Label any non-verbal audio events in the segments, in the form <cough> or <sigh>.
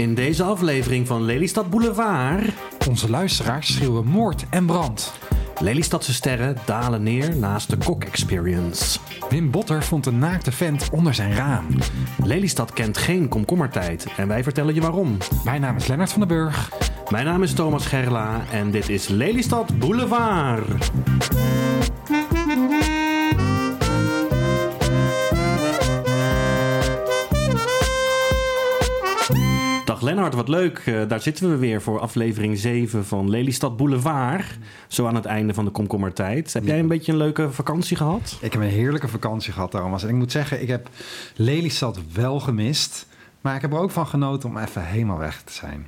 In deze aflevering van Lelystad Boulevard. Onze luisteraars schreeuwen moord en brand. Lelystadse sterren dalen neer naast de Kok Experience. Wim Botter vond een naakte vent onder zijn raam. Lelystad kent geen komkommertijd en wij vertellen je waarom. Mijn naam is Lennart van den Burg. Mijn naam is Thomas Gerla en dit is Lelystad Boulevard. Lennart, wat leuk. Eh, daar zitten we weer voor aflevering 7 van Lelystad Boulevard. Zo aan het einde van de komkommertijd. Heb jij een beetje een leuke vakantie gehad? Ik heb een heerlijke vakantie gehad, Thomas. En ik moet zeggen, ik heb Lelystad wel gemist. Maar ik heb er ook van genoten om even helemaal weg te zijn.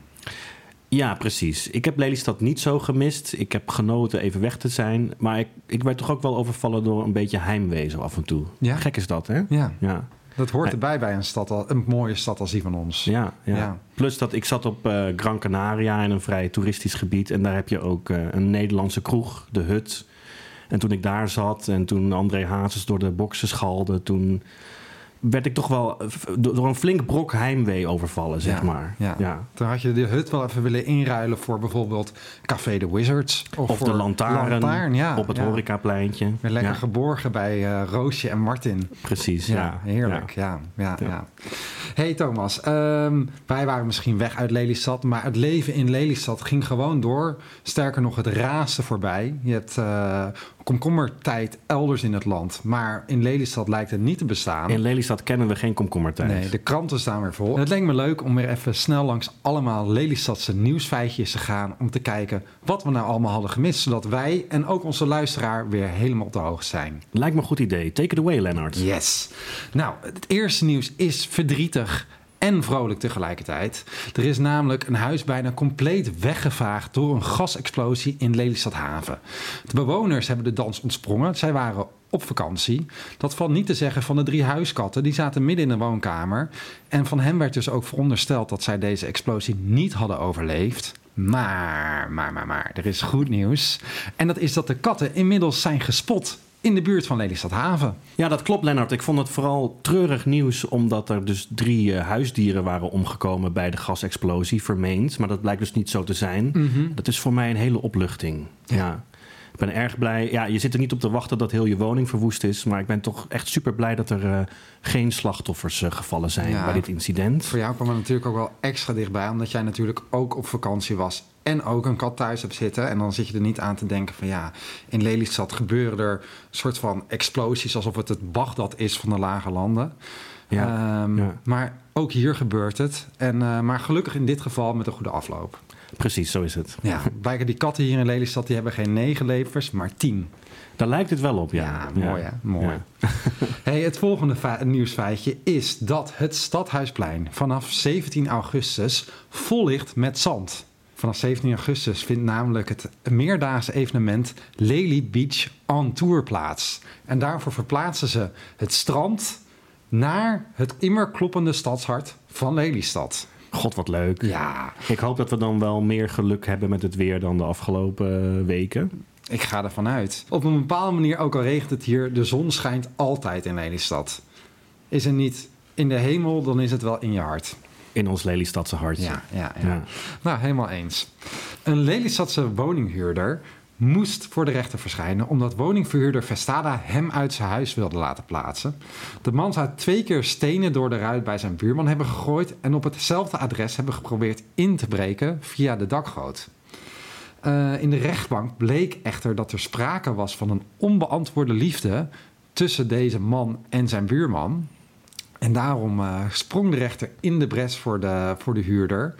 Ja, precies. Ik heb Lelystad niet zo gemist. Ik heb genoten even weg te zijn. Maar ik, ik werd toch ook wel overvallen door een beetje heimwee zo af en toe. Ja? Gek is dat, hè? Ja, Ja. Dat hoort erbij bij een, stad, al- een mooie stad als die van ons. Ja, ja. Ja. Plus dat ik zat op eh, Gran Canaria in een vrij toeristisch gebied. En daar heb je ook eh, een Nederlandse kroeg, De Hut. En toen ik daar zat en toen André Hazes door de boksen schalde... toen werd ik toch wel eh, door een flink brok heimwee overvallen, zeg Ja, maar. Ja. Toen had je de hut wel even willen inruilen voor bijvoorbeeld Café de Wizards. Of, de lantaarn, Lantaarn, ja, op het ja. horecapleintje. Weer lekker Ja, geborgen bij eh, Roosje en Martin. precies, Ja, ja. heerlijk. Ja. Ja, ja, Ja. Hey Thomas, ehm, wij waren misschien weg uit Lelystad, maar het leven in Lelystad ging gewoon door. Sterker nog, het raasde voorbij. Je hebt eh, komkommertijd elders in het land, maar in Lelystad lijkt het niet te bestaan. In Lelystad kennen we geen komkommertijd. Nee, de kranten staan weer vol. Het leek me leuk om weer even snel langs allemaal Lelystadse nieuwsfeitjes te gaan... om te kijken wat we nou allemaal hadden gemist... zodat wij en ook onze luisteraar weer helemaal op de hoogte zijn. Lijkt me een goed idee. Take it away, Lennart. Yes. Nou, het eerste nieuws is verdrietig en vrolijk tegelijkertijd. Er is namelijk een huis bijna compleet weggevaagd door een gasexplosie in Lelystad Haven. De bewoners hebben de dans ontsprongen. Zij waren op vakantie. Dat valt niet te zeggen van de drie huiskatten. Die zaten midden in de woonkamer. En van hen werd dus ook verondersteld dat zij deze explosie niet hadden overleefd. Maar, maar, maar, maar, er is goed nieuws. En dat is dat de katten inmiddels zijn gespot in de buurt van Lelystad Haven. Ja, dat klopt, Lennart. Ik vond het vooral treurig nieuws omdat er dus drie eh, huisdieren waren omgekomen bij de gasexplosie, vermeend. Maar dat blijkt dus niet zo te zijn. Dat is voor mij een hele opluchting. Ja. Ik ben erg blij. Ja, je zit er niet op te wachten dat heel je woning verwoest is. Maar ik ben toch echt super blij dat er eh, geen slachtoffers eh, gevallen zijn Ja. bij dit incident. Voor jou kwam het natuurlijk ook wel extra dichtbij, omdat jij natuurlijk ook op vakantie was en ook een kat thuis hebt zitten. En dan zit je er niet aan te denken van ja, in Lelystad gebeuren er soort van explosies alsof het het Bagdad is van de lage landen. Ja, Ehm, ja. Maar ook hier gebeurt het. En, eh, maar gelukkig in dit geval met een goede afloop. Precies, zo is het. Ja, blijken die katten hier in Lelystad, die hebben geen negen levens, maar tien. Daar lijkt het wel op, ja. Ja, mooi hè, mooi. Ja. <laughs> Hey, het volgende nieuwsfeitje is dat het Stadhuisplein vanaf 17 augustus vol ligt met zand. Vanaf 17 augustus vindt namelijk het meerdaagse evenement Lely Beach on Tour plaats. En daarvoor verplaatsen ze het strand naar het immer kloppende stadshart van Lelystad. God, wat leuk. Ja, Ik hoop dat we dan wel meer geluk hebben met het weer dan de afgelopen eh, weken. ik ga ervan uit. Op een bepaalde manier, ook al regent het hier, de zon schijnt altijd in Lelystad. Is er niet in de hemel, dan is het wel in je hart. In ons Lelystadse hartje. Ja, ja, ja. Ja. Nou, helemaal eens. Een Lelystadse woninghuurder moest voor de rechter verschijnen... omdat woningverhuurder Vestada hem uit zijn huis wilde laten plaatsen. De man zou twee keer stenen door de ruit bij zijn buurman hebben gegooid... en op hetzelfde adres hebben geprobeerd in te breken via de dakgoot. Eh, in de rechtbank bleek echter dat er sprake was van een onbeantwoorde liefde... tussen deze man en zijn buurman... En daarom eh, sprong de rechter in de bres voor de, voor de huurder.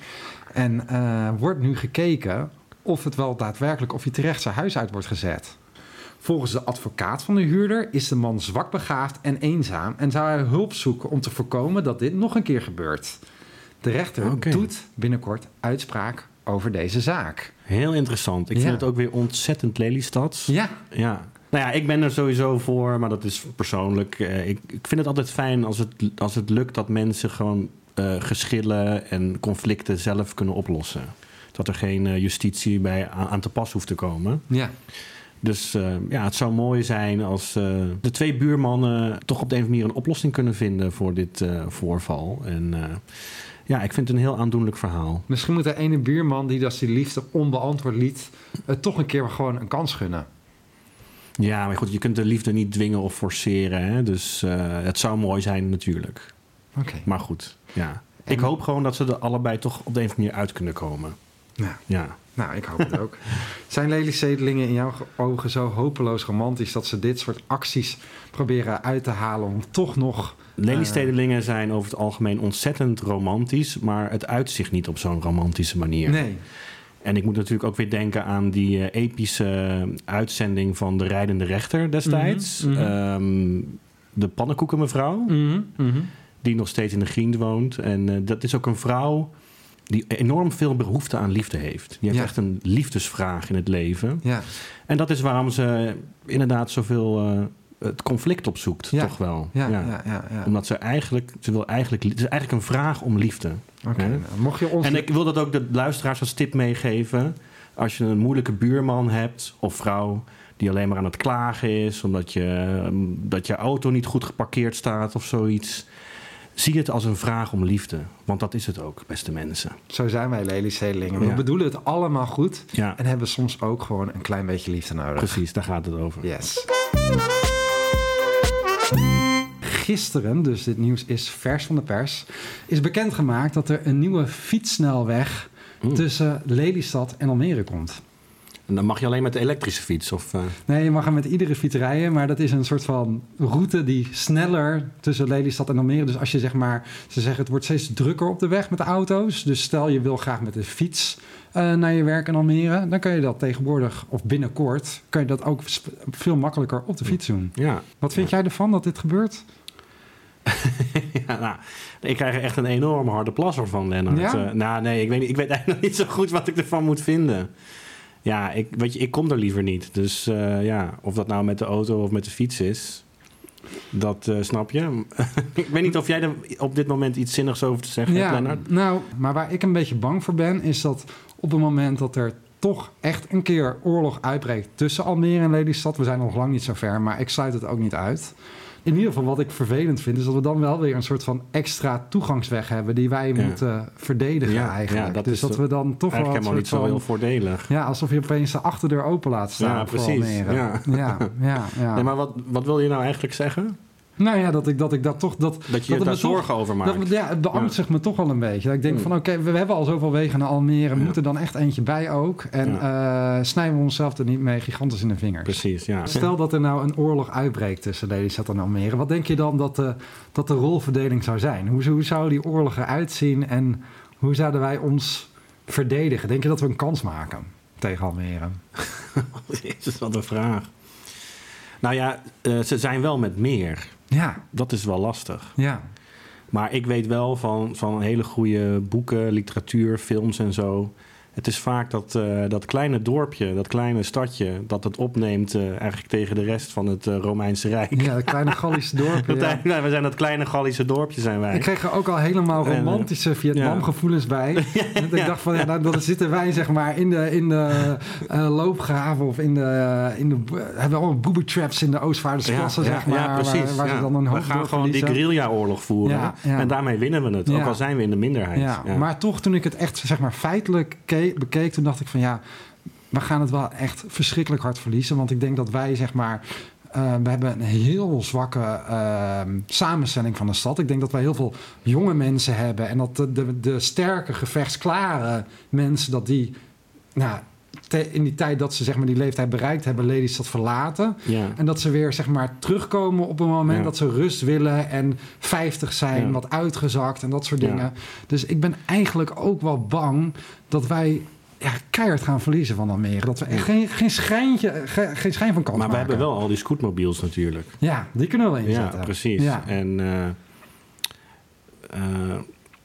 En eh, wordt nu gekeken of het wel daadwerkelijk, of hij terecht zijn huis uit wordt gezet. Volgens de advocaat van de huurder is de man zwak begaafd en eenzaam en zou hij hulp zoeken om te voorkomen dat dit nog een keer gebeurt. De rechter doet binnenkort uitspraak over deze zaak. Heel interessant. Ik Ja. vind het ook weer ontzettend Lelystads. Ja, Ja. Nou ja, ik ben er sowieso voor, maar dat is persoonlijk. Eh, ik, ik vind het altijd fijn als het, als het lukt dat mensen gewoon eh, geschillen en conflicten zelf kunnen oplossen. Dat er geen eh, justitie bij aan, te pas hoeft te komen. ja. Dus eh, ja, het zou mooi zijn als eh, de twee buurmannen toch op de een of andere manier een oplossing kunnen vinden voor dit voorval. En Ja, ik vind het een heel aandoenlijk verhaal. Misschien moet de ene buurman die dat die liefde onbeantwoord liet... het toch een keer gewoon een kans gunnen. Ja, maar goed, je kunt de liefde niet dwingen of forceren. Hè? Dus het zou mooi zijn natuurlijk. Oké. Maar goed, ja. Ik hoop gewoon dat ze er allebei toch op de een of andere manier uit kunnen komen. Ja. Ja. Nou, ik hoop het ook. <laughs> Zijn leliezedelingen in jouw ogen zo hopeloos romantisch... dat ze dit soort acties proberen uit te halen om toch nog... Lelystedelingen zijn over het algemeen ontzettend romantisch... maar het uitzicht niet op zo'n romantische manier. Nee. En ik moet natuurlijk ook weer denken aan die eh, epische uitzending van de rijdende rechter destijds. Mhm, mhm. Ehm, de pannenkoekenmevrouw, mhm. die nog steeds in de Griend woont. En eh, dat is ook een vrouw die enorm veel behoefte aan liefde heeft. Die heeft Ja. echt een liefdesvraag in het leven. Ja. En dat is waarom ze inderdaad zoveel eh, het conflict opzoekt, Ja. toch wel. Ja, ja, ja. ja, Omdat ze eigenlijk, ze wil eigenlijk, het is eigenlijk een vraag om liefde. Oké, Hè? nou, mocht je ons... En ik wil dat ook de luisteraars als tip meegeven. Als je een moeilijke buurman hebt of vrouw die alleen maar aan het klagen is omdat je, dat je auto niet goed geparkeerd staat of zoiets. Zie het als een vraag om liefde. Want dat is het ook, beste mensen. Zo zijn wij leliezedelingen. We Ja. bedoelen het allemaal goed... Ja, en hebben soms ook gewoon een klein beetje liefde nodig. precies, daar gaat het over. Yes. Gisteren, dus dit nieuws is vers van de pers, is bekendgemaakt dat er een nieuwe fietssnelweg Oeh. tussen Lelystad en Almere komt. En dan mag je alleen met de elektrische fiets. Of, eh, Nee, je mag er met iedere fiets rijden, maar dat is een soort van route die sneller tussen Lelystad en Almere. Dus als je zeg maar, ze zeggen het wordt steeds drukker op de weg met de auto's. Dus stel je wil graag met de fiets eh, naar je werk in Almere, dan kan je dat tegenwoordig of binnenkort kan je dat ook veel makkelijker op de fiets doen. ja. Wat vind jij ervan dat dit gebeurt? <laughs> ja, nou, ik krijg er echt een enorme harde plasser van, Lennart. Ja? Eh, nou, nee, ik weet, niet- ik weet eigenlijk niet zo goed wat ik ervan moet vinden. Ja, ik, weet je, ik kom er liever niet. Dus eh, ja, of dat nou met de auto of met de fiets is, dat eh, snap je. <laughs> ik weet niet of jij er op dit moment iets zinnigs over te zeggen hebt, Lennart. nou, maar waar ik een beetje bang voor ben, is dat op het moment dat er toch echt een keer oorlog uitbreekt tussen Almere en Lelystad, we zijn nog lang niet zo ver, maar ik sluit het ook niet uit. In ieder geval, wat ik vervelend vind, is dat we dan wel weer een soort van extra toegangsweg hebben die wij Ja. moeten verdedigen Ja, eigenlijk. ja, dat dus dat we dan toch wel helemaal niet zo van- heel voordelig. Ja, alsof je opeens de achterdeur open laat staan Ja, precies, ja, ja, ja. <laughs> Nee, maar wat, wat wil je nou eigenlijk zeggen? Nou ja, dat ik dat, ik dat toch... Dat, Dat je je daar toch- zorgen over maakt? Dat, ja, het beangstigt me toch wel een beetje. Dat ik denk Mm. van oké, we, we hebben al zoveel wegen naar Almere. Ja. Moet er dan echt eentje bij ook? En eh, snijden we onszelf er niet mee gigantisch in de vingers. Precies, ja. Stel dat er nou een oorlog uitbreekt tussen Lelystad en Almere. Wat denk je dan dat de, dat de rolverdeling zou zijn? Hoe, hoe zou die oorlog eruit zien? En hoe zouden wij ons verdedigen? Denk je dat we een kans maken tegen Almere? <laughs> Jezus, wat een vraag. Nou ja, eh, ze zijn wel met meer. Ja, Dat is wel lastig. ja. Maar ik weet wel van, van hele goede boeken, literatuur, films en zo. Het is vaak dat, eh, dat kleine dorpje, dat kleine stadje, dat het opneemt eh, eigenlijk tegen de rest van het eh, Romeinse Rijk. Ja, de kleine Gallische. <laughs> Dat ja. We zijn dat kleine Gallische dorpje, zijn wij. Ik kreeg er ook al helemaal romantische <laughs> Vietnam-gevoelens bij. En <laughs> dat ik dacht van, ja, nou, dan zitten wij zeg maar in de, in de loopgraven of in de... In de hebben we allemaal booby traps in de Oostvaardersplassen, zeg maar. ja, precies. Waar, waar ja. ze dan een we gaan gewoon die guerrilla-oorlog voeren. Ja, ja. En daarmee winnen we het, Ja. ook al zijn we in de minderheid. Ja, Ja. maar toch toen ik het echt zeg maar feitelijk ke- toen dacht ik van ja, we gaan het wel echt verschrikkelijk hard verliezen. Want ik denk dat wij zeg maar, eh, we hebben een heel zwakke eh, samenstelling van de stad. Ik denk dat wij heel veel jonge mensen hebben en dat de, de, de sterke, gevechtsklare mensen, dat die nou, in die tijd dat ze zeg maar, die leeftijd bereikt hebben, Lelystad verlaten. Ja. En dat ze weer zeg maar terugkomen op een moment Ja. dat ze rust willen en 50 zijn, Ja. wat uitgezakt en dat soort dingen. Dus ik ben eigenlijk ook wel bang dat wij ja, keihard gaan verliezen van Almere. Dat we echt geen, geen, schijntje, ge- geen schijn van kans Maar we hebben wel al die scootmobiels natuurlijk. Ja, die kunnen we wel inzetten. Ja, precies. Ja. En eh, eh,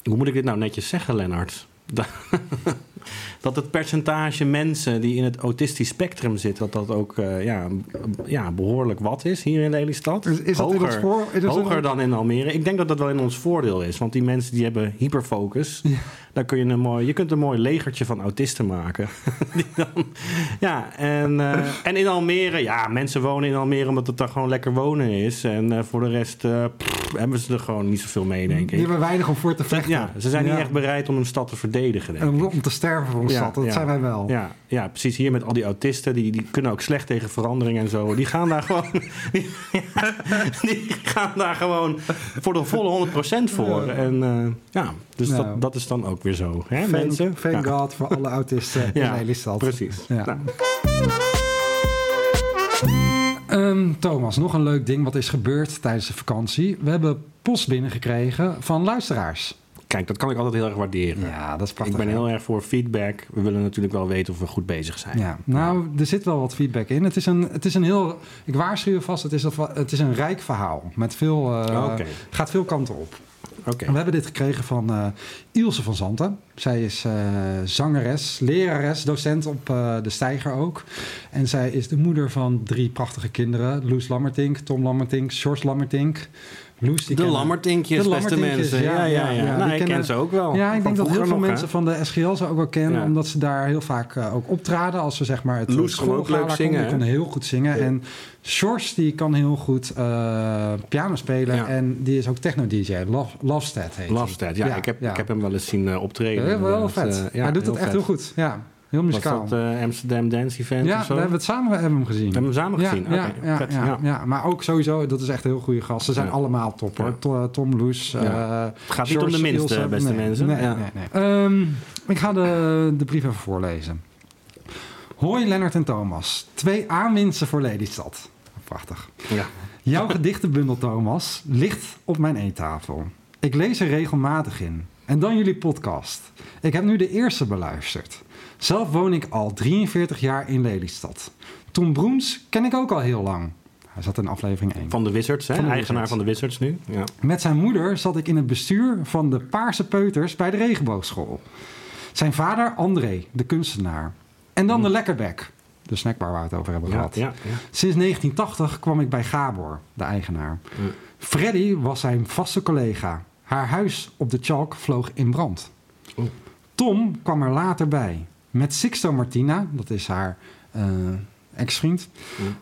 hoe moet ik dit nou netjes zeggen, Lennart? <laughs> Da- dat het percentage mensen die in het autistisch spectrum zitten, dat dat ook uh, ja, ja, behoorlijk wat is hier in Lelystad. Is, is dat hoger, in ons voor, is dat hoger dan in Almere. Ik denk dat dat wel in ons voordeel is, want die mensen die hebben hyperfocus. Daar kun je een mooi, je kunt een mooi legertje van autisten maken. <laughs> die dan, ja, en, eh, en in Almere, ja, mensen wonen in Almere omdat het daar gewoon lekker wonen is. En eh, voor de rest eh, pff, hebben ze er gewoon niet zoveel mee, denk Die ik. hebben weinig om voor te vechten. Ja, ze zijn Ja. niet echt bereid om een stad te verdedigen, denk En ik. om, te sterven voor een Ja, stad, dat ja. zijn wij wel. Ja, ja, precies. Hier met al die autisten, die, die kunnen ook slecht tegen verandering en zo. Die gaan daar gewoon, <laughs> die, die gaan daar gewoon voor de volle 100% voor. En ja, dus Nou. dat, dat is dan ook weer zo, hè, Thank, mensen? thank ja. God voor alle autisten <laughs> in Ja, Lelystad. Precies. Ja. Nou, Ehm, Thomas, nog een leuk ding wat is gebeurd tijdens de vakantie. We hebben post binnengekregen van luisteraars. kijk, dat kan ik altijd heel erg waarderen. Ja, dat is prachtig. ik ben heel erg voor feedback. We willen natuurlijk wel weten of we goed bezig zijn. Ja, nou, er zit wel wat feedback in. Het is een, het is een heel, ik waarschuw je vast, het is, een, het is een rijk verhaal. Met veel, eh, Oké. gaat veel kanten op. We hebben dit gekregen van eh, Ilse van Zanten. Zij is eh, zangeres, lerares, docent op eh, de Steiger ook. En zij is de moeder van drie prachtige kinderen. Loes Lammertink, Tom Lammertink, George Lammertink. Die De Lammertinkjes, De beste mensen. Ja, ja, ja. ja, Nou, die ik kennen- ken ze ook wel. Ja, ik denk dat heel veel mensen van de SGL ze ook wel kennen, omdat ze daar heel vaak eh, ook optraden als ze zeg maar het Loes kon ook leuk zingen, Die kon heel goed zingen. En Sjors die kan heel goed eh, piano spelen en die is ook techno-dj. Love, Lovestead heet. Lovestead, ja, Ik, heb, ik heb hem wel eens zien eh, optreden. Ja, wel vet. Eh, hij doet het echt heel goed. Ja, heel Was muzikaal. dat eh, Amsterdam Dance Event ja, of we zo? hebben het samen hebben we hem gezien. We hebben hem samen ja, gezien. Ja, Oké, ja, ja, maar ook sowieso, dat is echt een heel goede gast. Ze zijn allemaal top hoor. To- Tom Loes. Eh, Het gaat niet om de George minste, Ilse. beste Nee, mensen. Nee, nee. Ehm, ik ga de, de brief even voorlezen. Hoi Lennart en Thomas. Twee aanwinsten voor Lelystad. Prachtig. Ja. Jouw gedichtenbundel, Thomas, ligt op mijn eettafel. Ik lees er regelmatig in. En dan jullie podcast. Ik heb nu de eerste beluisterd. Zelf woon ik al 43 jaar in Lelystad. Tom Broens ken ik ook al heel lang. Hij zat in aflevering 1. Van de Wizards, hè? Van de eigenaar Wizards. van de Wizards nu. Ja. Met zijn moeder zat ik in het bestuur van de Paarse Peuters bij de Regenboogschool. Zijn vader André, de kunstenaar. En dan de Lekkerbek, de snackbar waar we het over hebben Ja, gehad. ja, ja. Sinds 1980 kwam ik bij Gabor, de eigenaar. Freddy was zijn vaste collega. Haar huis op de Chalk vloog in brand. Oh. Tom kwam er later bij. Met Sixto Martina, dat is haar eh, ex-vriend,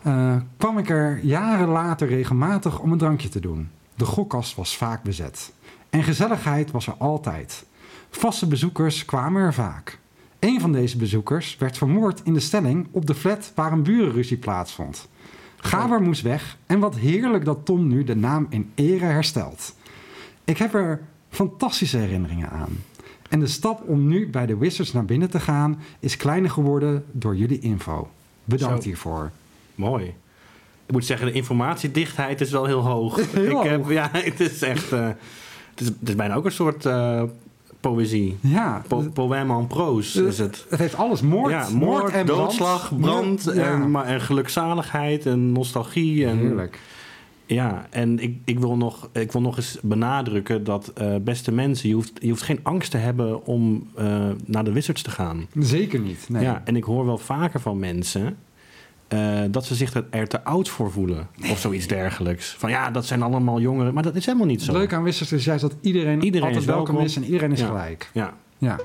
eh, kwam ik er jaren later regelmatig om een drankje te doen. De gokkast was vaak bezet. En gezelligheid was er altijd. Vaste bezoekers kwamen er vaak. Een van deze bezoekers werd vermoord in de stelling op de flat waar een burenruzie plaatsvond. Gaber moest weg en wat heerlijk dat Tom nu de naam in ere herstelt. Ik heb er fantastische herinneringen aan. En de stap om nu bij de Wizards naar binnen te gaan is kleiner geworden door jullie info. Bedankt Zo. hiervoor. Mooi. Ik moet zeggen, de informatiedichtheid is wel heel hoog. <laughs> Heel ik heb, ja, <laughs> het is echt... eh, het, is, het is bijna ook een soort eh, poëzie. Ja, Po en proos is het. het heeft alles moord, ja, moord, en brand. doodslag, brand Ja. en, maar, en gelukzaligheid en nostalgie. En, Heerlijk. Ja, en ik, ik, wil nog, ik wil nog eens benadrukken dat eh, beste mensen, je hoeft, je hoeft geen angst te hebben om eh, naar de Wizards te gaan. Zeker niet. Nee. Ja, en ik hoor wel vaker van mensen eh, dat ze zich er, te oud voor voelen of zoiets dergelijks. Van ja, dat zijn allemaal jongeren, maar dat is helemaal niet Het zo. leuke aan Wissers is juist dat iedereen, Iedereen altijd is welkom welkom. is en iedereen is Ja. gelijk. Ja. Ja.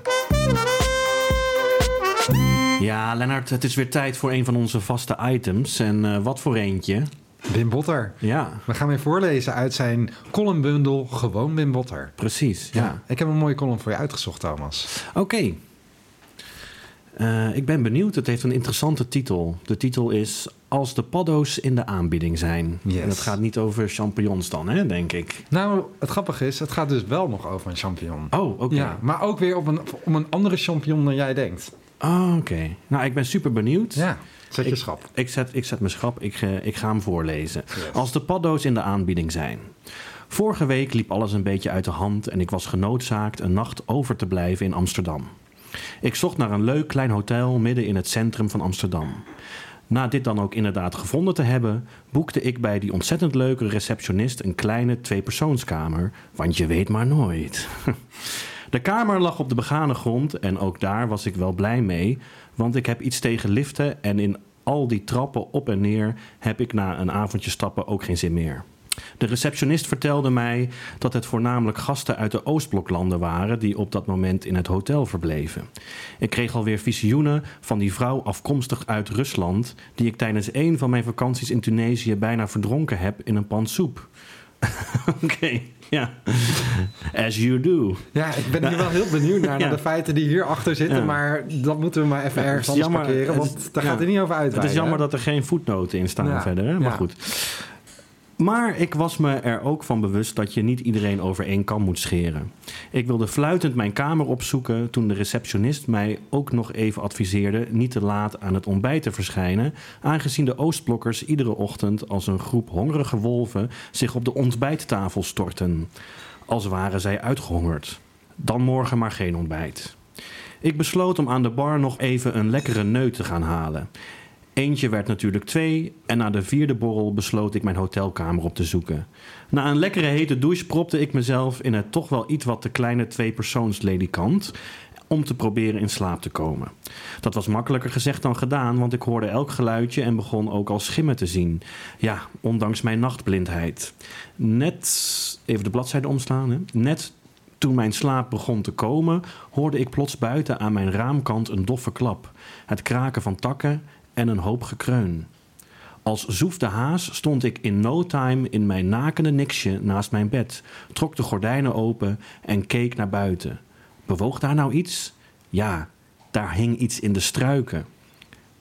ja, Lennart, het is weer tijd voor een van onze vaste items. En wat voor eentje? Wim Botter. Ja, We gaan weer voorlezen uit zijn columnbundel Gewoon Wim Botter. precies. Ja. Ik heb een mooie column voor je uitgezocht, Thomas. Oké. Eh, ik ben benieuwd. Het heeft een interessante titel. De titel is Als de paddo's in de aanbieding zijn. Yes. En het gaat niet over champignons dan, hè, denk ik. Nou, het grappige is, het gaat dus wel nog over een champignon. Oh, oké. Ja, maar ook weer op een, om een andere champignon dan jij denkt. Oh, oké. Nou, ik ben super benieuwd. Ja, zet je Ik- schap. Ik zet, ik zet mijn schap, ik, eh, ik ga hem voorlezen. Yes. Als de paddo's in de aanbieding zijn. Vorige week liep alles een beetje uit de hand en ik was genoodzaakt een nacht over te blijven in Amsterdam. Ik zocht naar een leuk klein hotel midden in het centrum van Amsterdam. Na dit dan ook inderdaad gevonden te hebben, boekte ik bij die ontzettend leuke receptionist een kleine tweepersoonskamer, want je weet maar nooit. <laughs> De kamer lag op de begane grond en ook daar was ik wel blij mee, want ik heb iets tegen liften en in al die trappen op en neer heb ik na een avondje stappen ook geen zin meer. De receptionist vertelde mij dat het voornamelijk gasten uit de Oostbloklanden waren die op dat moment in het hotel verbleven. Ik kreeg alweer visioenen van die vrouw afkomstig uit Rusland, die ik tijdens een van mijn vakanties in Tunesië bijna verdronken heb in een pan soep. <laughs> Oké, ja. As you do. Ja, ik ben hier wel heel benieuwd naar, <laughs> Ja. naar de feiten die hierachter zitten. Ja. Maar dat moeten we maar even Ja, ergens anders jammer- parkeren. Want is- daar gaat het niet over uit. Het is jammer dat er geen voetnoten in staan verder, hè? maar goed. Maar ik was me er ook van bewust dat je niet iedereen over één kam moet scheren. Ik wilde fluitend mijn kamer opzoeken toen de receptionist mij ook nog even adviseerde niet te laat aan het ontbijt te verschijnen, aangezien de Oostblokkers iedere ochtend als een groep hongerige wolven zich op de ontbijttafel storten. Als waren zij uitgehongerd. Dan morgen maar geen ontbijt. Ik besloot om aan de bar nog even een lekkere neut te gaan halen. Eentje werd natuurlijk twee en na de vierde borrel besloot ik mijn hotelkamer op te zoeken. Na een lekkere hete douche propte ik mezelf in het toch wel iets wat te kleine tweepersoonsledikant om te proberen in slaap te komen. Dat was makkelijker gezegd dan gedaan, want ik hoorde elk geluidje en begon ook al schimmen te zien. Ja, ondanks mijn nachtblindheid. Net, even de bladzijde omslaan, hè? net toen mijn slaap begon te komen, hoorde ik plots buiten aan mijn raamkant een doffe klap, het kraken van takken en een hoop gekreun. Als zoefde haas stond ik in no time in mijn nakende niksje naast mijn bed, trok de gordijnen open en keek naar buiten. Bewoog daar nou iets? Ja, daar hing iets in de struiken.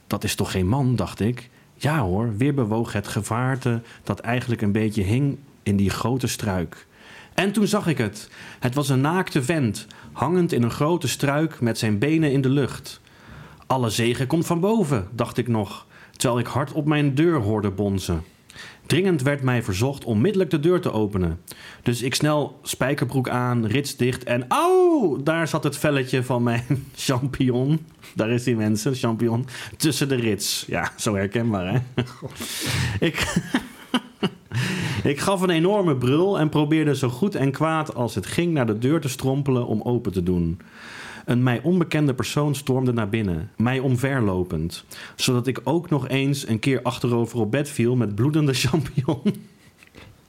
Dat is toch geen man, dacht ik. Ja hoor, weer bewoog het gevaarte dat eigenlijk een beetje hing in die grote struik. En toen zag ik het. Het was een naakte vent, hangend in een grote struik met zijn benen in de lucht. Alle zegen komt van boven, dacht ik nog, terwijl ik hard op mijn deur hoorde bonzen. Dringend werd mij verzocht onmiddellijk de deur te openen. Dus ik snel spijkerbroek aan, rits dicht en auw! Daar zat het velletje van mijn <laughs> champignon. Daar is die mensen, champignon. Tussen de rits. Ja, zo herkenbaar hè. <laughs> ik, <laughs> ik gaf een enorme brul en probeerde zo goed en kwaad als het ging naar de deur te strompelen om open te doen. Een mij onbekende persoon stormde naar binnen, mij omverlopend, zodat ik ook nog eens een keer achterover op bed viel met bloedende <laughs> champignon.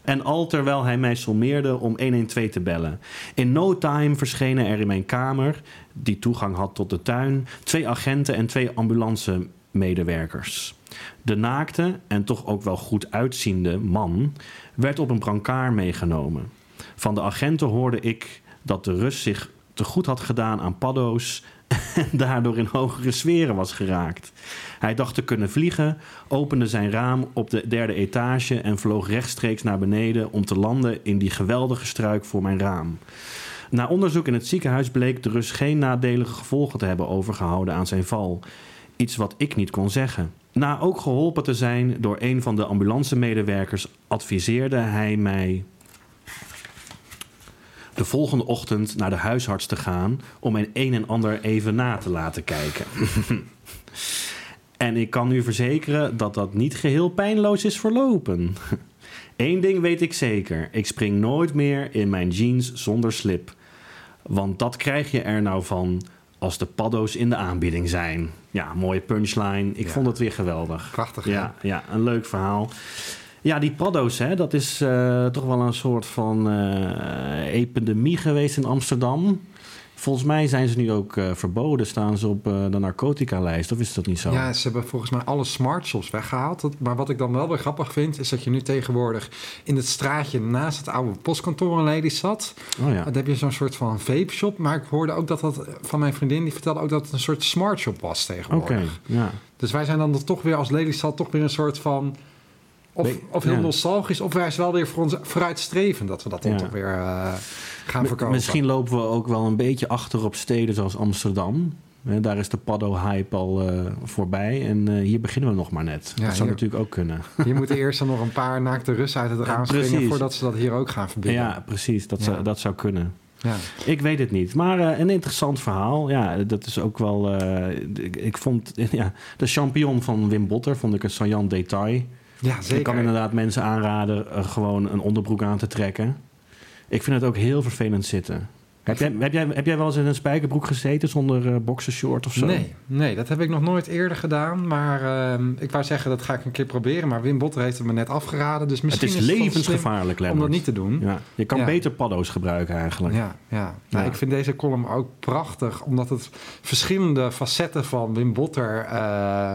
En al terwijl hij mij sommeerde om 112 te bellen. In no time verschenen er in mijn kamer, die toegang had tot de tuin, twee agenten en twee ambulance-medewerkers. De naakte en toch ook wel goed uitziende man werd op een brancard meegenomen. Van de agenten hoorde ik dat de Rus zich te goed had gedaan aan paddo's <laughs> en daardoor in hogere sferen was geraakt. Hij dacht te kunnen vliegen, opende zijn raam op de derde etage en vloog rechtstreeks naar beneden om te landen in die geweldige struik voor mijn raam. Na onderzoek in het ziekenhuis bleek de Rus geen nadelige gevolgen te hebben overgehouden aan zijn val. Iets wat ik niet kon zeggen. Na ook geholpen te zijn door een van de ambulancemedewerkers, adviseerde hij mij de volgende ochtend naar de huisarts te gaan om mijn een en ander even na te laten kijken. <laughs> en ik kan u verzekeren dat dat niet geheel pijnloos is verlopen. <laughs> Eén ding weet ik zeker: ik spring nooit meer in mijn jeans zonder slip. Want dat krijg je er nou van als de paddo's in de aanbieding zijn. Ja, mooie punchline. Ik Ja. vond het weer geweldig. Prachtig, hè? Ja, ja, een leuk verhaal. Ja, die paddo's, hè, dat is eh, toch wel een soort van eh, epidemie geweest in Amsterdam. Volgens mij zijn ze nu ook eh, verboden, staan ze op de narcotica-lijst, of is dat niet zo? Ja, ze hebben volgens mij alle smartshops weggehaald. Dat- Maar wat ik dan wel weer grappig vind, is dat je nu tegenwoordig in het straatje naast het oude postkantoor in Lelystad, Oh ja. daar heb je zo'n soort van vape shop. Maar ik hoorde ook dat dat van mijn vriendin, die vertelde ook dat het een soort smart shop was Oké, tegenwoordig. ja. Dus wij zijn dan toch weer als Lelystad toch weer een soort van... Of, of heel ja. nostalgisch, of wij is wel weer voor ons vooruitstrevend dat we dat dan Ja. toch weer eh, gaan verkopen. Misschien lopen we ook wel een beetje achter op steden zoals Amsterdam. Daar is de paddo-hype al eh, voorbij. En eh, hier beginnen we nog maar net. Ja, dat zou hier- natuurlijk ook kunnen. <laughs> Hier moeten eerst dan nog een paar naakte Russen uit het raam springen... voordat ze dat hier ook gaan verbieden. Ja, precies. Dat, Ja. Zou, dat zou kunnen. Ja. Ik weet het niet. Maar een interessant verhaal. Ja, dat is ook wel... ik, ik vond... <laughs> Ja, de champignon van Wim Botter vond ik een saillant detail. Ja, Ik kan inderdaad mensen aanraden eh, gewoon een onderbroek aan te trekken. Ik vind het ook heel vervelend zitten. Heb jij, heb, jij, heb jij wel eens in een spijkerbroek gezeten zonder uh, boxershort of zo? Nee, nee, dat heb ik nog nooit eerder gedaan. Maar uh, ik wou zeggen, dat ga ik een keer proberen. Maar Wim Botter heeft het me net afgeraden. Dus misschien het is, is levensgevaarlijk, om dat niet te doen. Ja, je kan ja. beter paddo's gebruiken eigenlijk. Ja, ja. Nou, ik vind deze column ook prachtig. Omdat het verschillende facetten van Wim Botter... Uh,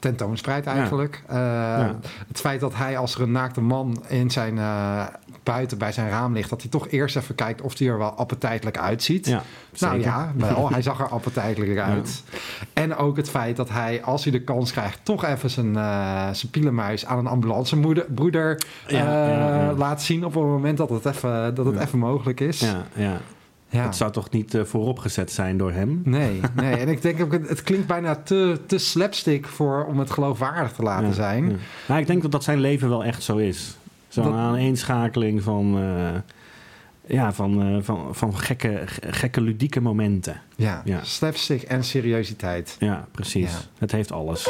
tentoonspreidt eigenlijk. Ja. Uh, ja. Het feit dat hij als er een naakte man in zijn uh, buiten bij zijn raam ligt, dat hij toch eerst even kijkt of hij er wel appetijtelijk uitziet. Ja, nou ja, wel, <laughs> hij zag er appetijtelijk uit. En ook het feit dat hij, als hij de kans krijgt, toch even zijn, uh, zijn pielenmuis aan een ambulancebroeder laat zien op het moment dat het even, dat het even mogelijk is. Ja, ja. Ja. Dat zou toch niet uh, vooropgezet zijn door hem? Nee, <laughs> nee. en ik denk ook, het klinkt bijna te, te slapstick voor, om het geloofwaardig te laten ja, zijn. Ja. Nou, ik denk dat dat zijn leven wel echt zo is. Zo'n dat... aaneenschakeling van, uh, ja, van, uh, van, van gekke, gekke ludieke momenten. Ja, ja. slapstick en seriositeit. Ja, precies. Het heeft alles.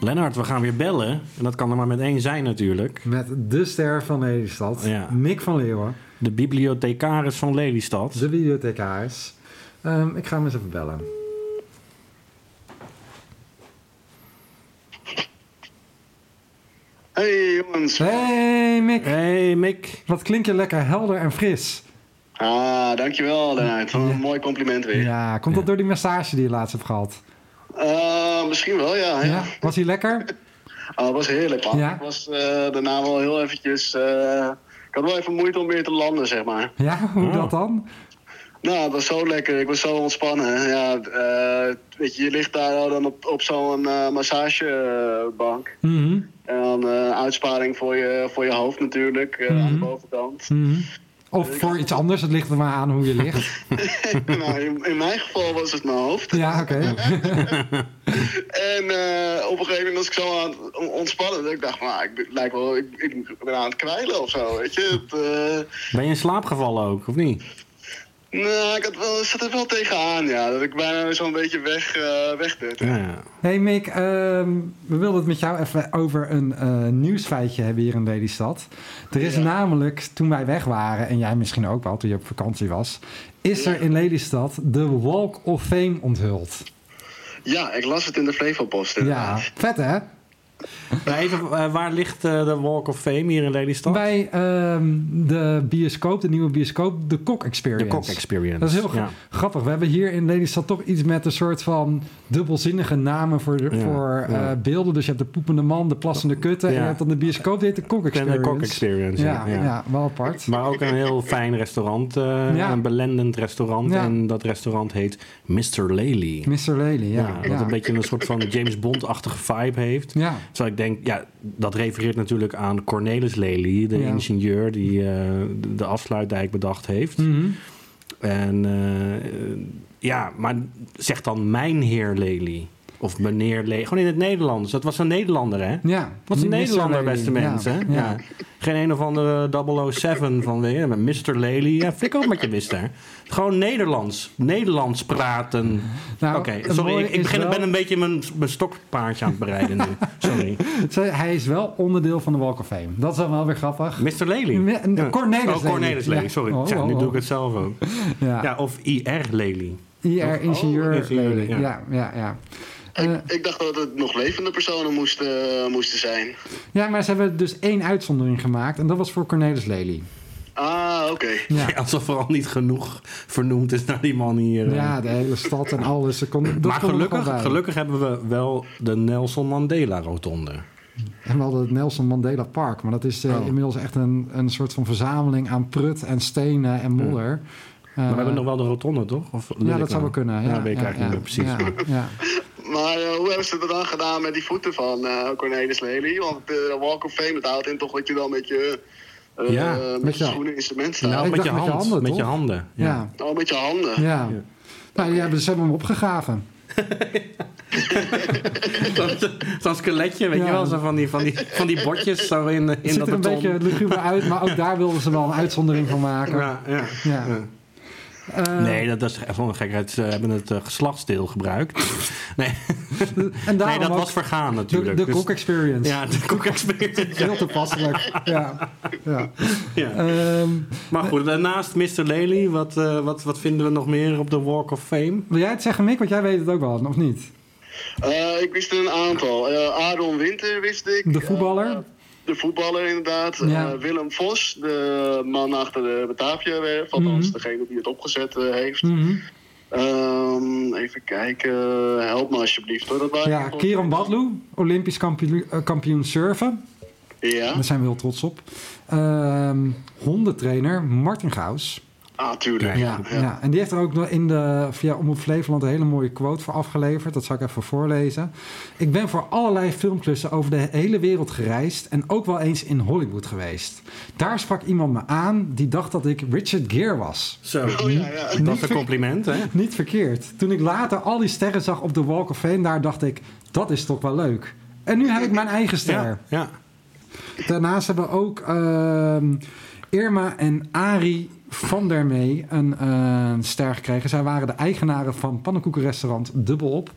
Lennart, we gaan weer bellen. En dat kan er maar met één zijn natuurlijk. Met de ster van Lelystad, ja. Mick van Leeuwen. De bibliothecaris van Lelystad. De bibliothecaris. Um, ik ga hem eens even bellen. Hey jongens. Hey Mick. Hey Mick. Wat klink je lekker helder en fris. Ah, dankjewel Lennart. Een ja. mooi compliment weer. Ja, komt dat door die massage die je laatst hebt gehad? Uh, misschien wel, ja. ja. Was hij lekker? Oh, <laughs> het was heerlijk, man. Ja? Ik was uh, daarna wel heel eventjes... Uh, ik had wel even moeite om weer te landen, zeg maar. Ja, hoe oh. dat dan? Nou, het was zo lekker. Ik was zo ontspannen. Ja, uh, weet je, je ligt daar dan op, op zo'n uh, massagebank. Mm -hmm. En dan uh, uitsparing voor je, voor je hoofd natuurlijk, mm -hmm. aan de bovenkant. Mm -hmm. Of voor iets anders, het ligt er maar aan hoe je ligt. <laughs> nou, in, in, mijn geval was het mijn hoofd. Ja, oké. Okay. <laughs> en uh, op een gegeven moment was ik zo aan het ontspannen. Dat ik dacht, nou, ik, lijk wel, ik, ik, ben aan het kwijlen of zo, weet je. Het, uh... Ben je in slaap gevallen ook, of niet? Nou, ik had wel, zat er wel tegenaan, ja. Dat ik bijna zo'n beetje weg, uh, wegdut. Ja, ja. Hey Mick, um, we wilden het met jou even over een uh, nieuwsfeitje hebben hier in Lelystad. Er is ja. namelijk, toen wij weg waren, en jij misschien ook wel, toen je op vakantie was... is er in Lelystad de Walk of Fame onthuld. Ja, ik las het in de Flevopost Ja, vet hè? Even, uh, waar ligt uh, de Walk of Fame hier in Lelystad? Bij um, de bioscoop, de nieuwe bioscoop, de Kok Experience. De Kok Experience. Dat is heel ja. grappig. We hebben hier in Lelystad toch iets met een soort van dubbelzinnige namen voor, ja, voor ja. beelden. Dus je hebt de poepende man, de plassende kutten. En je hebt dan de bioscoop, die heet de Kok Experience. De Kok Experience, ja. Ja, wel apart. Maar ook een heel fijn restaurant. Een belendend restaurant. En dat restaurant heet Mr. Lely. Mr. Lely, ja. Wat een beetje een soort van James Bond-achtige vibe heeft. Ja. Terwijl ik denk, ja, dat refereert natuurlijk aan Cornelis Lely, de ja. ingenieur die uh, de afsluitdijk bedacht heeft. Mm -hmm. En uh, ja, maar zeg dan mijn heer Lely. Of meneer Lely. Gewoon in het Nederlands. Dat was een Nederlander, hè? Ja. Wat een Nederlander, beste mensen. Ja. ja. Geen een of andere 007 van weer. Mr. Lely. Ja, flik ook met je mister. Gewoon Nederlands. Nederlands praten. Nou, Oké, okay, sorry. Ik, begin, wel... ben een beetje mijn, mijn stokpaardje aan het bereiden nu. Sorry. <laughs> Hij is wel onderdeel van de Walk of Fame. Dat is dan wel weer grappig. Mr. Lely? Me, ja. Cornelis Oh, Cornelis Lely. Sorry. Oh, oh, nu doe ik het zelf ook. Ja, ja of IR Lely. IR Ingenieur oh, Lely. Ja, ja, ja. Ik, ik, dacht dat het nog levende personen moesten, uh, moesten zijn. Ja, maar ze hebben dus één uitzondering gemaakt. En dat was voor Cornelis Lely. Ah, oké. Okay. Ja. Ja, <laughs> alsof er al niet genoeg vernoemd is naar die man hier. Ja, de hele stad en alles. Kon, maar gelukkig, gelukkig hebben we wel de Nelson Mandela Rotonde. En we hadden het Nelson Mandela Park. Maar dat is uh, oh. inmiddels echt een, een soort van verzameling aan prut en stenen en modder. Ja. Maar we hebben nog wel de rotonde, toch? Of ja, dat zou wel kunnen. Ja, ja weet ik eigenlijk niet precies. Ja, Maar uh, hoe hebben ze het dan gedaan met die voeten van uh, Cornelis Lely? Want de Walk of Fame, het houdt in toch dat je dan met je, uh, ja, met, met je schoenen instrument staat. Nou, met je, hand, met je handen. Met je handen ja. ja. Oh, met je handen. Ja. ja. Nou, ja, ze hebben hem opgegraven. <laughs> Zo'n skeletje, weet ja. je wel, zo van die, van die, van die bordjes zo in, in het ziet dat er een beetje luguber uit, maar ook daar wilden ze wel een uitzondering van maken. Ja, ja. Eh, nee, dat, dat is wel een gekheid. Ze hebben het uh, geslachtsdeel gebruikt. <laughs> nee, en nee dat was vergaan natuurlijk. De, de cook experience. Ja, de cook experience. Heel toepasselijk. ja. ja. ja. Um, maar goed, naast Mr. Lely, wat, uh, wat, wat vinden we nog meer op de Walk of Fame? Wil jij het zeggen, Mick? Want jij weet het ook wel, of niet? Uh, ik wist er een aantal. Uh, Aaron Winter wist ik. De voetballer? De voetballer inderdaad. Ja. Willem Vos, de man achter de Batavia-werf. Althans, mm -hmm. degene die het opgezet heeft. Mm -hmm. um, even kijken. Help me alsjeblieft hoor. Dat waren ja, Kieran Badlou, Olympisch kampioen, kampioen surfen. Ja. Daar zijn we heel trots op. Um, hondentrainer Martin Gaus. Ah, tuurlijk. Ja, ja. ja, en die heeft er ook nog in de, via Omroep Flevoland een hele mooie quote voor afgeleverd. Dat zal ik even voorlezen. Ik ben voor allerlei filmklussen over de hele wereld gereisd en ook wel eens in Hollywood geweest. Daar sprak iemand me aan die dacht dat ik Richard Gere was. Zo, oh, ja, ja. dat is een compliment, hè? Niet verkeerd. Toen ik later al die sterren zag op de Walk of Fame, daar dacht ik, dat is toch wel leuk. En nu heb ik mijn eigen ster. Ja, ja. Daarnaast hebben we ook uh, Irma en Ari van der Mee een ster gekregen. Zij waren de eigenaren van pannenkoekenrestaurant Dubbelop.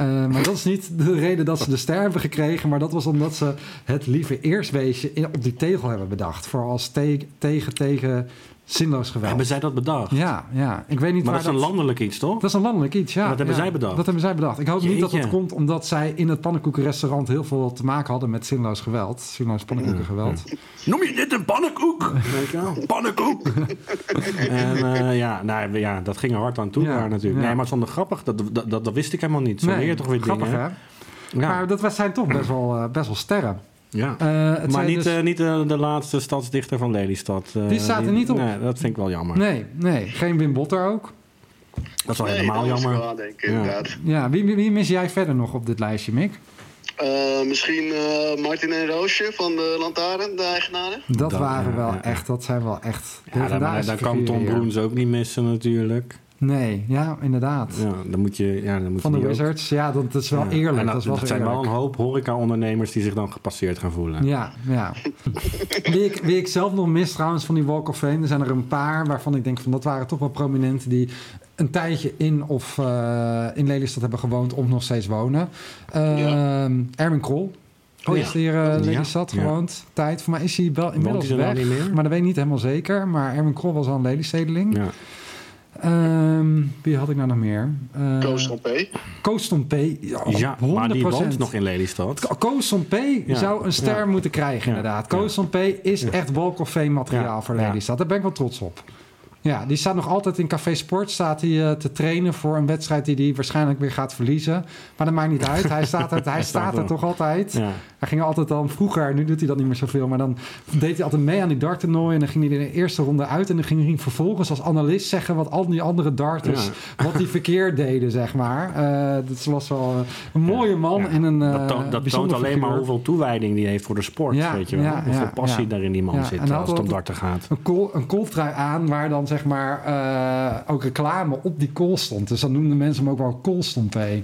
Uh, maar dat is niet de reden dat ze de ster hebben gekregen. Maar dat was omdat ze het lieve eerstweesje in, op die tegel hebben bedacht. Voor als te tegen, tegen zinloos geweld. Hebben zij dat bedacht? Ja, ja. Ik weet niet maar waar dat is een landelijk iets, toch? Dat is een landelijk iets, ja. Dat hebben ja. zij bedacht? Dat hebben zij bedacht. Ik hoop Jeetje. niet dat het komt omdat zij in het pannenkoekenrestaurant... heel veel te maken hadden met zinloos geweld. Zinloos pannenkoekengeweld. Ja. Noem je dit een pannenkoek? pannenkoek! <laughs> en uh, ja, nou, ja, dat ging er hard aan toe ja. daar natuurlijk. Nee, maar het is grappig. Dat, dat, dat, dat, wist ik helemaal niet. Zo nee, leer je toch weer grappig, dingen. Hè? Maar dat zijn toch best wel, uh, best wel sterren. Ja, uh, maar niet, dus... uh, niet de, de, laatste stadsdichter van Lelystad. Uh, die staat er niet op. Nee, dat vind ik wel jammer. Nee, nee. geen Wim Botter ook. Dat is wel nee, helemaal dat jammer. Wel, denk ik, ja, ja wie, wie, mis jij verder nog op dit lijstje, Mick? misschien Martin en Roosje van de Lantaarn, de eigenaren. Dat, dat waren wel echt, dat zijn wel echt. Ja, dan, dan kan Tom Broens ook niet missen natuurlijk. Nee, ja, inderdaad. Ja, dan moet je, ja, dan moet Van de je Wizards, ook... ja, dat, dat, is wel ja. eerlijk. Dat, dat, is wel dat zijn eerlijk. wel een hoop horeca-ondernemers die zich dan gepasseerd gaan voelen. Ja, ja. <laughs> wie, ik, wie ik zelf nog mis trouwens van die Walk of Fame, er zijn er een paar waarvan ik denk van dat waren toch wel prominenten die een tijdje in of uh, in Lelystad hebben gewoond of nog steeds wonen. Uh, ja. Erwin Krol. Oh, ja. hier uh, Lelystad ja, gewoond. Ja. Tijd. Voor mij is hij wel inmiddels weg. Niet meer? Maar dat weet ik niet helemaal zeker. Maar Erwin Krol was al een Lelystedeling. Ja. Um, wie had ik nou nog meer? Uh, Koos Stompé. Koos Stompé. Ja, ja maar die woont nog in Lelystad. Koos ja. zou een ster ja. moeten krijgen, inderdaad. Koos Stompé is echt Walk of Fame materiaal voor Lelystad. Daar ben ik wel trots op. Ja, die staat nog altijd in Café Sport staat hij, uh, te trainen voor een wedstrijd die hij waarschijnlijk weer gaat verliezen. Maar dat maakt niet uit. Hij <laughs> staat er, hij staat er toch altijd. Ja. Hij ging altijd dan vroeger, nu doet hij dat niet meer zoveel, maar dan deed hij altijd mee aan die darttoernooi en dan ging hij in de eerste ronde uit en dan ging hij vervolgens als analist zeggen wat al die andere darters, ja. wat die verkeerd deden, zeg maar. Uh, dat was wel een mooie man ja. en een uh, Dat, toont, dat toont alleen figuur. maar hoeveel toewijding die heeft voor de sport, weet je wel. hoeveel passie daar in die man zit als het om darten gaat. Een, kool, een aan waar dan zeg maar uh, ook reclame op die kool stond. Dus dan noemden mensen hem ook wel koolstompé.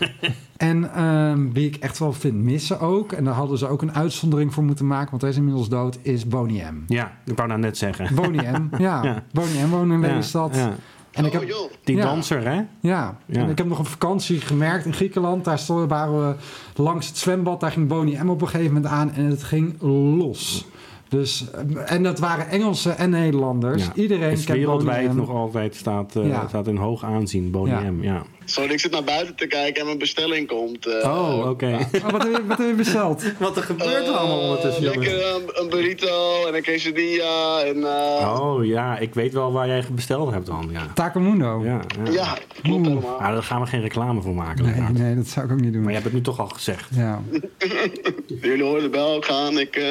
<laughs> en um, wie ik echt wel vind missen ook, en daar hadden ze ook een uitzondering voor moeten maken, want hij is inmiddels dood, is Boney M. Ja, ik wou nou net zeggen. Boney M, <laughs> ja. ja. Boney M woonde in Lelystad. Ja, ja. En ik heb, oh, joh. Die ja. danser, hè? Ja. Ja. En ik heb nog een vakantie gemerkt in Griekenland. Daar stonden, waren we langs het zwembad. Daar ging Boney M op een gegeven moment aan en het ging los. Dus, en dat waren Engelsen en Nederlanders. Ja. Iedereen is wereldwijd nog altijd staat, uh, Ja. staat in hoog aanzien, Ja. M. Ja. Sorry, ik zit naar buiten te kijken en mijn bestelling komt. Uh, Oh, oké. Oh, wat, heb je, wat heb je <laughs> besteld? Wat er gebeurt uh, Lekker een, een burrito en een quesadilla en... Uh, Oh ja, ik weet wel waar jij besteld hebt dan. Ja, Takemundo. ja, ja. Ja, klopt helemaal. Maar daar gaan we geen reclame voor maken. Nee, nee, dat zou ik ook niet doen. Maar je hebt het nu toch al gezegd. Ja. <laughs> Jullie horen de bel gaan. Ik, uh,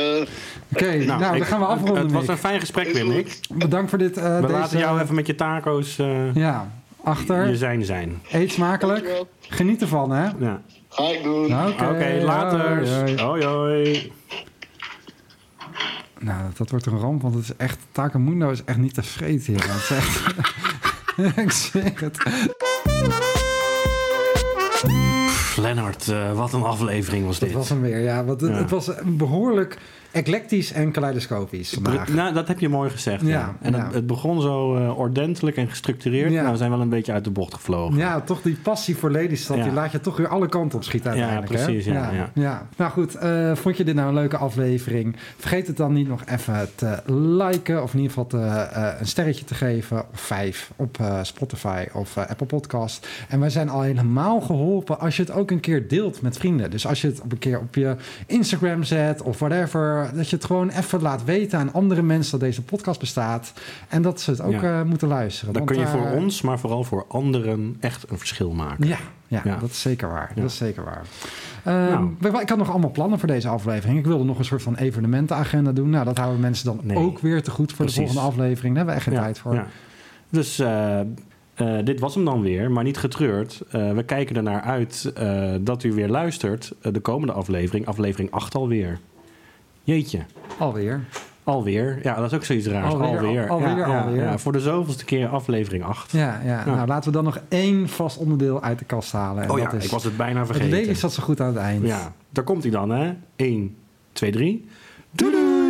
Oké, nou, dan ik- gaan we afronden. Het was een fijn gesprek. Mick. Bedankt voor dit. eh We deze, laten jou even met je taco's eh, Ja, achter. je zijn zijn. Eet smakelijk. Dankjewel. Geniet ervan, hè? Ja. ga ik doen. Oké, later. hoi, hoi. Hoi, hoi. Nou, dat, wordt een ramp, want het is echt... Takemundo is echt niet te vreten hier. Het is echt... <laughs> ik zeg het. Lennart, uh, wat een aflevering was dit. Dat was hem weer, ja. Want het, het was behoorlijk eclectisch en kaleidoscopisch vandaag. Nou, dat heb je mooi gezegd. Ja, ja. En Het, het, begon zo uh, ordentelijk en gestructureerd. Ja. Nou, we zijn wel een beetje uit de bocht gevlogen. Ja, toch die passie voor Lelystad, die laat je toch weer alle kanten op schieten uiteindelijk. Ja, precies. Ja, ja. ja. Nou goed, uh, vond je dit nou een leuke aflevering? Vergeet het dan niet nog even te liken of in ieder geval te, uh, een sterretje te geven. Of vijf op Spotify of Apple Podcast. En wij zijn al helemaal geholpen als je het ook een keer deelt met vrienden. Dus als je het op een keer op je Instagram zet of whatever dat je het gewoon even laat weten aan andere mensen dat deze podcast bestaat. En dat ze het ook ja. uh, moeten luisteren. Dan kun je voor uh, ons, maar vooral voor anderen echt een verschil maken. Ja, ja, ja. dat is zeker waar. Dat is zeker waar. Uh, nou. Ik had nog allemaal plannen voor deze aflevering. Ik wilde nog een soort van evenementenagenda doen. Nou, dat houden mensen dan nee. ook weer te goed voor Precies. de volgende aflevering. Daar hebben we echt geen tijd voor. Dus uh, dit was hem dan weer, maar niet getreurd. Uh, we kijken ernaar uit uh, dat u weer luistert. de komende aflevering, aflevering 8 alweer. Jeetje. Alweer. Alweer. Ja, dat is ook zoiets raars. Alweer. Alweer, alweer. Ja, alweer. Ja, voor de zoveelste keer aflevering 8. Ja, ja, nou laten we dan nog één vast onderdeel uit de kast halen. En oh ja, ik was het bijna vergeten. Het leven zat zo goed aan het eind. Ja, daar komt hij dan hè. 1, 2, 3. Doei doei!